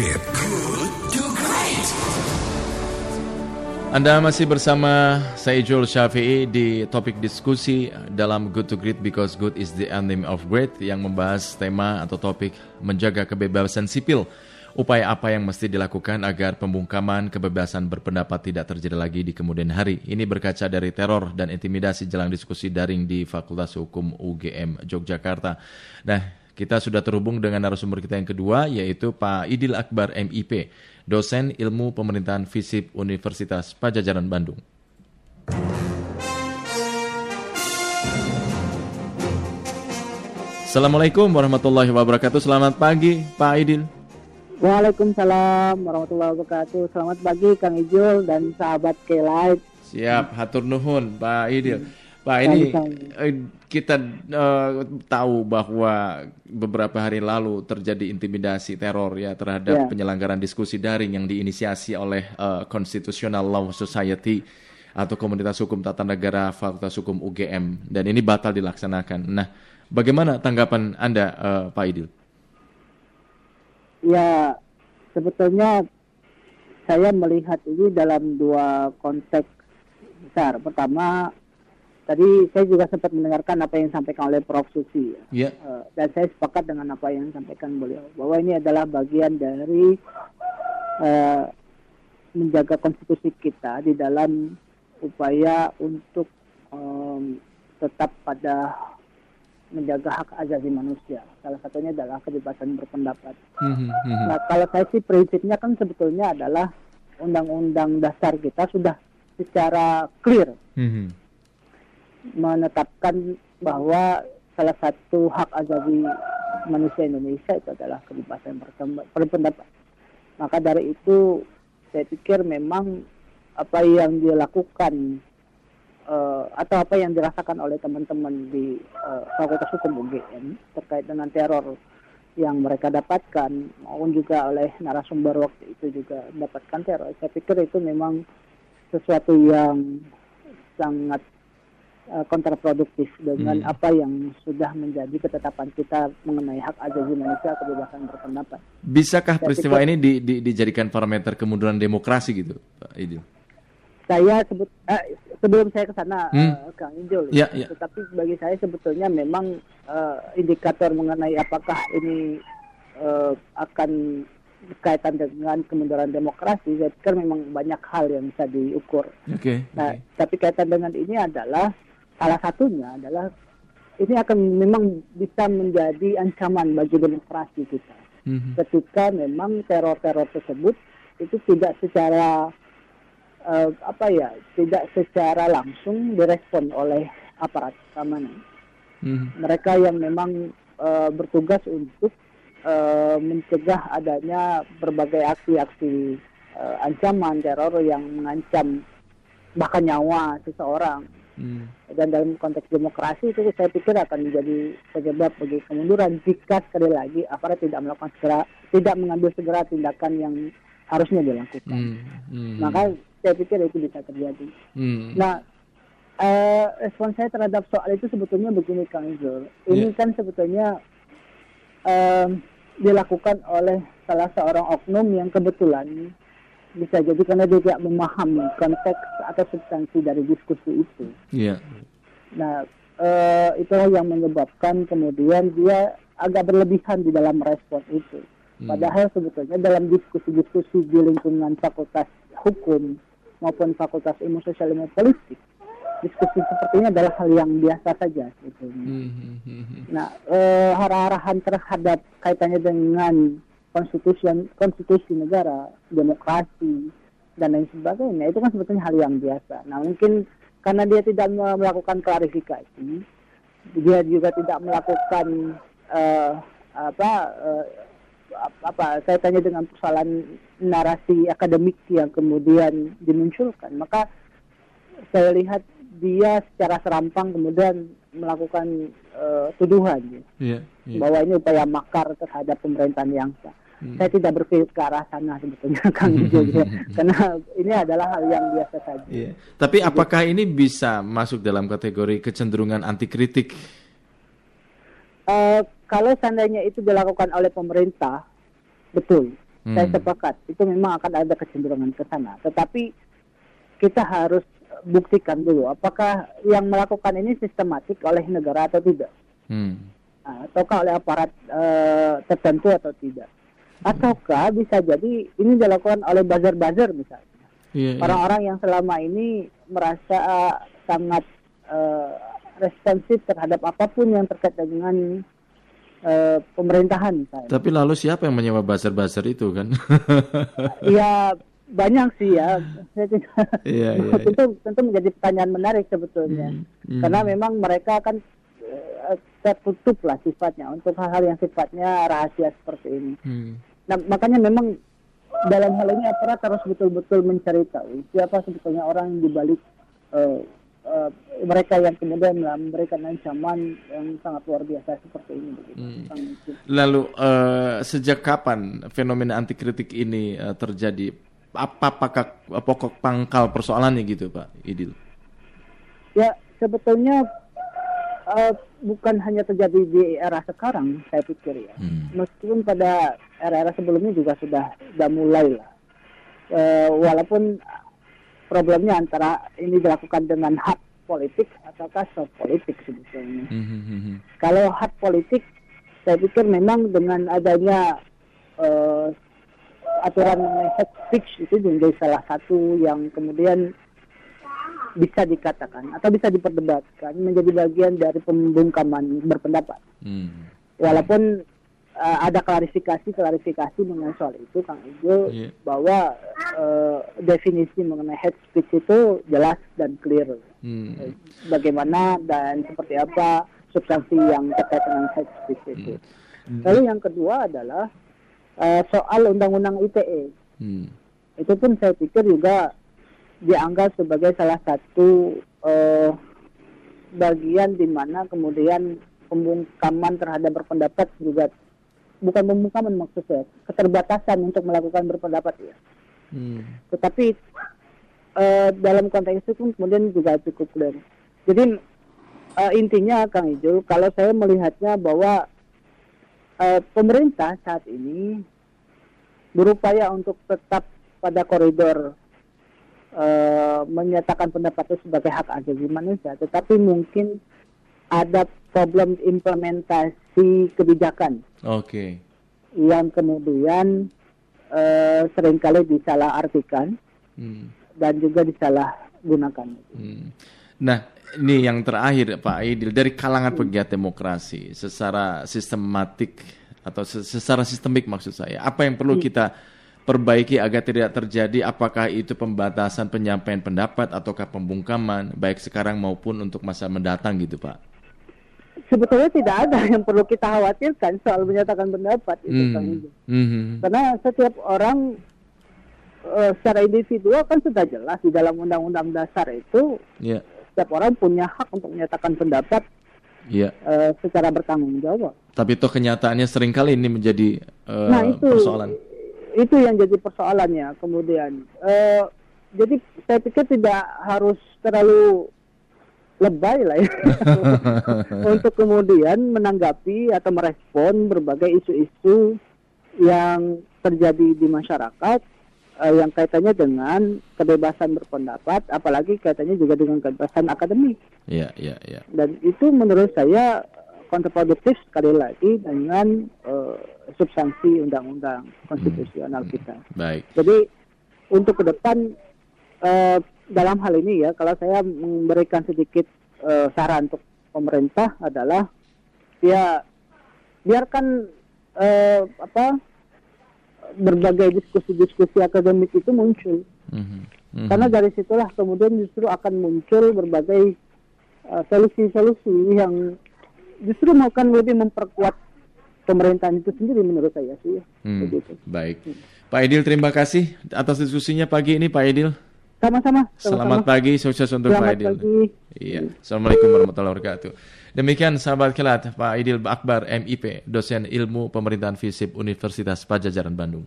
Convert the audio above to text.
Good to Great. Anda masih bersama saya Joel Syafi'i di topik diskusi dalam Good to Great because good is the enemy of great yang membahas tema atau topik menjaga kebebasan sipil. Upaya apa yang mesti dilakukan agar pembungkaman kebebasan berpendapat tidak terjadi lagi di kemudian hari? Ini berkaca dari teror dan intimidasi jelang diskusi daring di Fakultas Hukum UGM Yogyakarta. Nah, kita sudah terhubung dengan narasumber kita yang kedua yaitu Pak Idil Akbar MIP, dosen ilmu pemerintahan FISIP Universitas Pajajaran Bandung. Assalamualaikum warahmatullahi wabarakatuh. Selamat pagi, Pak Idil. Waalaikumsalam warahmatullahi wabarakatuh. Selamat pagi Kang Ijul dan sahabat K-Light. Siap, hatur nuhun Pak Idil. Pak ini eh, kita uh, tahu bahwa beberapa hari lalu terjadi intimidasi teror ya terhadap Ya. penyelenggaraan diskusi daring yang diinisiasi oleh uh, Constitutional Law Society atau Komunitas Hukum Tata Negara Fakultas Hukum UGM dan ini batal dilaksanakan. Nah, bagaimana tanggapan Anda uh, Pak Idil? Ya, sebetulnya saya melihat ini dalam dua konteks besar. Pertama, tadi saya juga sempat mendengarkan apa yang disampaikan oleh Prof. Susi. ya. Ya. Eh, dan saya sepakat dengan apa yang disampaikan beliau bahwa ini adalah bagian dari eh, menjaga konstitusi kita di dalam upaya untuk em, tetap pada menjaga hak asasi manusia. Salah satunya adalah kebebasan berpendapat. Mhm, mhm. Nah, kalau saya sih prinsipnya kan sebetulnya adalah undang-undang dasar kita sudah secara clear Mhm. Menetapkan bahwa salah satu hak asasi manusia Indonesia itu adalah kebebasan berpendapat. Maka dari itu saya pikir memang apa yang dilakukan eh, atau apa yang dirasakan oleh teman-teman di eh, Fakultas Hukum UGM terkait dengan teror yang mereka dapatkan maupun juga oleh narasumber waktu itu juga mendapatkan teror. Saya pikir itu memang sesuatu yang sangat eh, kontraproduktif dengan Hmm. apa yang sudah menjadi ketetapan kita mengenai hak asasi manusia kebebasan berpendapat. Bisakah Saya peristiwa pikir- ini di- di- dijadikan parameter kemunduran demokrasi gitu, Pak Idil? Saya sebut eh, sebelum saya ke sana Hmm. eh, Kang Ijul, Ya, ya. tetapi bagi saya sebetulnya memang eh, indikator mengenai apakah ini eh, akan berkaitan dengan kemunduran demokrasi, saya pikir memang banyak hal yang bisa diukur. Oke. Nah, oke. tapi kaitan dengan ini adalah salah satunya adalah ini akan memang bisa menjadi ancaman bagi demokrasi kita. Mhm. Ketika memang teror-teror tersebut itu tidak secara eh, apa ya, tidak secara langsung direspon oleh aparat keamanan. Mhm. Mereka yang memang eh, bertugas untuk eh, mencegah adanya berbagai aksi-aksi eh, ancaman teror yang mengancam bahkan nyawa seseorang Mhm. Dan dalam konteks demokrasi itu saya pikir akan menjadi penyebab bagi kemunduran jika sekali lagi aparat tidak melakukan segera tidak mengambil segera tindakan yang harusnya dilakukan. Mhm. Mhm. Maka saya pikir itu bisa terjadi. Mhm. Nah, eh, respon saya terhadap soal itu sebetulnya begini Kang Izul. Ini Ya. kan sebetulnya em, dilakukan oleh salah seorang oknum yang kebetulan bisa jadi karena dia tidak memahami konteks atau substansi dari diskusi itu. Iya. Nah, eh, itulah yang menyebabkan kemudian dia agak berlebihan di dalam respon itu. Hmm. Padahal sebetulnya dalam diskusi-diskusi di lingkungan fakultas hukum maupun fakultas ilmu sosial ilmu politik, diskusi seperti ini adalah hal yang biasa saja. Gitu. Mhm. Mhm. Nah, eh, arah-arahan terhadap kaitannya dengan konstitusi konstitusi negara, demokrasi dan lain sebagainya itu kan sebetulnya hal yang biasa. Nah, mungkin karena dia tidak me- melakukan klarifikasi, dia juga tidak melakukan eh, apa ap- apa kaitannya dengan persoalan narasi akademik yang kemudian dimunculkan, maka saya lihat dia secara serampang kemudian melakukan eh, tuduhan ya, Iya. Iya. bahwa ini upaya makar terhadap pemerintahan yang sah. Hmm. Saya tidak berpikir ke arah sana sebetulnya Kang Ijo gitu karena ini adalah hal yang biasa saja. Iya. Tapi apakah ini bisa masuk dalam kategori kecenderungan anti kritik? Eh, kalau seandainya itu dilakukan oleh pemerintah, betul. hmm. saya sepakat itu memang akan ada kecenderungan ke sana. Tetapi kita harus buktikan dulu apakah yang melakukan ini sistematik oleh negara atau tidak, hmm. nah, ataukah oleh aparat uh, tertentu atau tidak, ataukah bisa jadi ini dilakukan oleh buzzer-buzzer misalnya, yeah, iya. orang-orang yeah. yang selama ini merasa uh, sangat uh, responsif terhadap apa pun yang terkait dengan uh, pemerintahan misalnya. Tapi lalu siapa yang menyewa buzzer-buzzer itu kan? ya banyak sih ya. Iya, iya, tentu iya. tentu menjadi pertanyaan menarik sebetulnya. Hmm, hmm. Karena memang mereka kan tertutup lah sifatnya untuk hal-hal yang sifatnya rahasia seperti ini. Hmm. Nah, makanya memang dalam hal ini aparat harus betul-betul mencari tahu siapa sebetulnya orang yang dibalik uh, uh, mereka yang kemudian memberikan ancaman yang sangat luar biasa seperti ini. Hmm. Lalu uh, sejak kapan fenomena anti kritik ini uh, terjadi? Apa apakah pokok pangkal persoalannya gitu, Pak Idil? Ya sebetulnya uh, bukan hanya terjadi di era sekarang, saya pikir ya. Hmm. Meskipun pada era-era sebelumnya juga sudah sudah mulai lah. Uh, walaupun problemnya antara ini dilakukan dengan hak politik ataukah soft politik sebetulnya. Mm-hmm. Kalau hak politik, saya pikir memang dengan adanya uh, aturan hate speech itu menjadi salah satu yang kemudian bisa dikatakan atau bisa diperdebatkan menjadi bagian dari pembungkaman berpendapat. Mm. Walaupun uh, ada klarifikasi klarifikasi mengenai soal itu Kang Ijo yeah. bahwa uh, definisi mengenai hate speech itu jelas dan clear hmm. bagaimana dan seperti apa substansi yang terkait dengan hate speech itu. Hmm. Lalu yang kedua adalah uh, soal undang-undang ITE. Hmm. Itu pun saya pikir juga dianggap sebagai salah satu uh, bagian di mana kemudian pembungkaman terhadap berpendapat juga bukan pembukaan maksud saya keterbatasan untuk melakukan berpendapat ya hmm. tetapi uh, dalam konteks itu pun kemudian juga cukup clear jadi uh, intinya Kang Ijul kalau saya melihatnya bahwa uh, pemerintah saat ini berupaya untuk tetap pada koridor uh, menyatakan pendapat itu sebagai hak asasi manusia tetapi mungkin ada problem implementasi kebijakan. Oke. Okay. Yang kemudian uh, sering kali disalahartikan hmm. dan juga disalahgunakan. Hmm. Nah, ini yang terakhir Pak Aidil dari kalangan pegiat demokrasi secara sistematik atau secara sistemik maksud saya, apa yang perlu hmm. kita perbaiki agar tidak terjadi apakah itu pembatasan penyampaian pendapat ataukah pembungkaman baik sekarang maupun untuk masa mendatang gitu Pak? Sebetulnya tidak ada yang perlu kita khawatirkan soal menyatakan pendapat itu mm. kan mm-hmm. karena setiap orang uh, secara individual kan sudah jelas di dalam undang-undang dasar itu yeah. setiap orang punya hak untuk menyatakan pendapat yeah. uh, secara bertanggung jawab. Tapi itu kenyataannya sering kali ini menjadi uh, nah, itu, persoalan. Itu yang jadi persoalannya kemudian. Uh, jadi saya pikir tidak harus terlalu lebay lah ya untuk kemudian menanggapi atau merespon berbagai isu-isu yang terjadi di masyarakat uh, yang kaitannya dengan kebebasan berpendapat, apalagi kaitannya juga dengan kebebasan akademik. Iya, iya, iya. Dan itu menurut saya kontraproduktif sekali lagi dengan uh, substansi undang-undang konstitusional hmm. kita. Baik. Jadi untuk ke depan uh, dalam hal ini ya, kalau saya memberikan sedikit uh, saran untuk pemerintah adalah ya biarkan uh, apa berbagai diskusi-diskusi akademik itu muncul. Mm-hmm. Mm-hmm. Karena dari situlah kemudian justru akan muncul berbagai uh, solusi-solusi yang justru akan lebih memperkuat pemerintahan itu sendiri menurut saya sih. Hmm. Baik. Hmm. Pak Edil terima kasih atas diskusinya pagi ini Pak Edil. Sama-sama. Selamat pagi, sukses untuk Selamat Pak Aidil. Pagi. Iya. Assalamualaikum warahmatullahi wabarakatuh. Demikian sahabat kelat Pak Aidil Akbar MIP, dosen ilmu pemerintahan FISIP Universitas Pajajaran Bandung.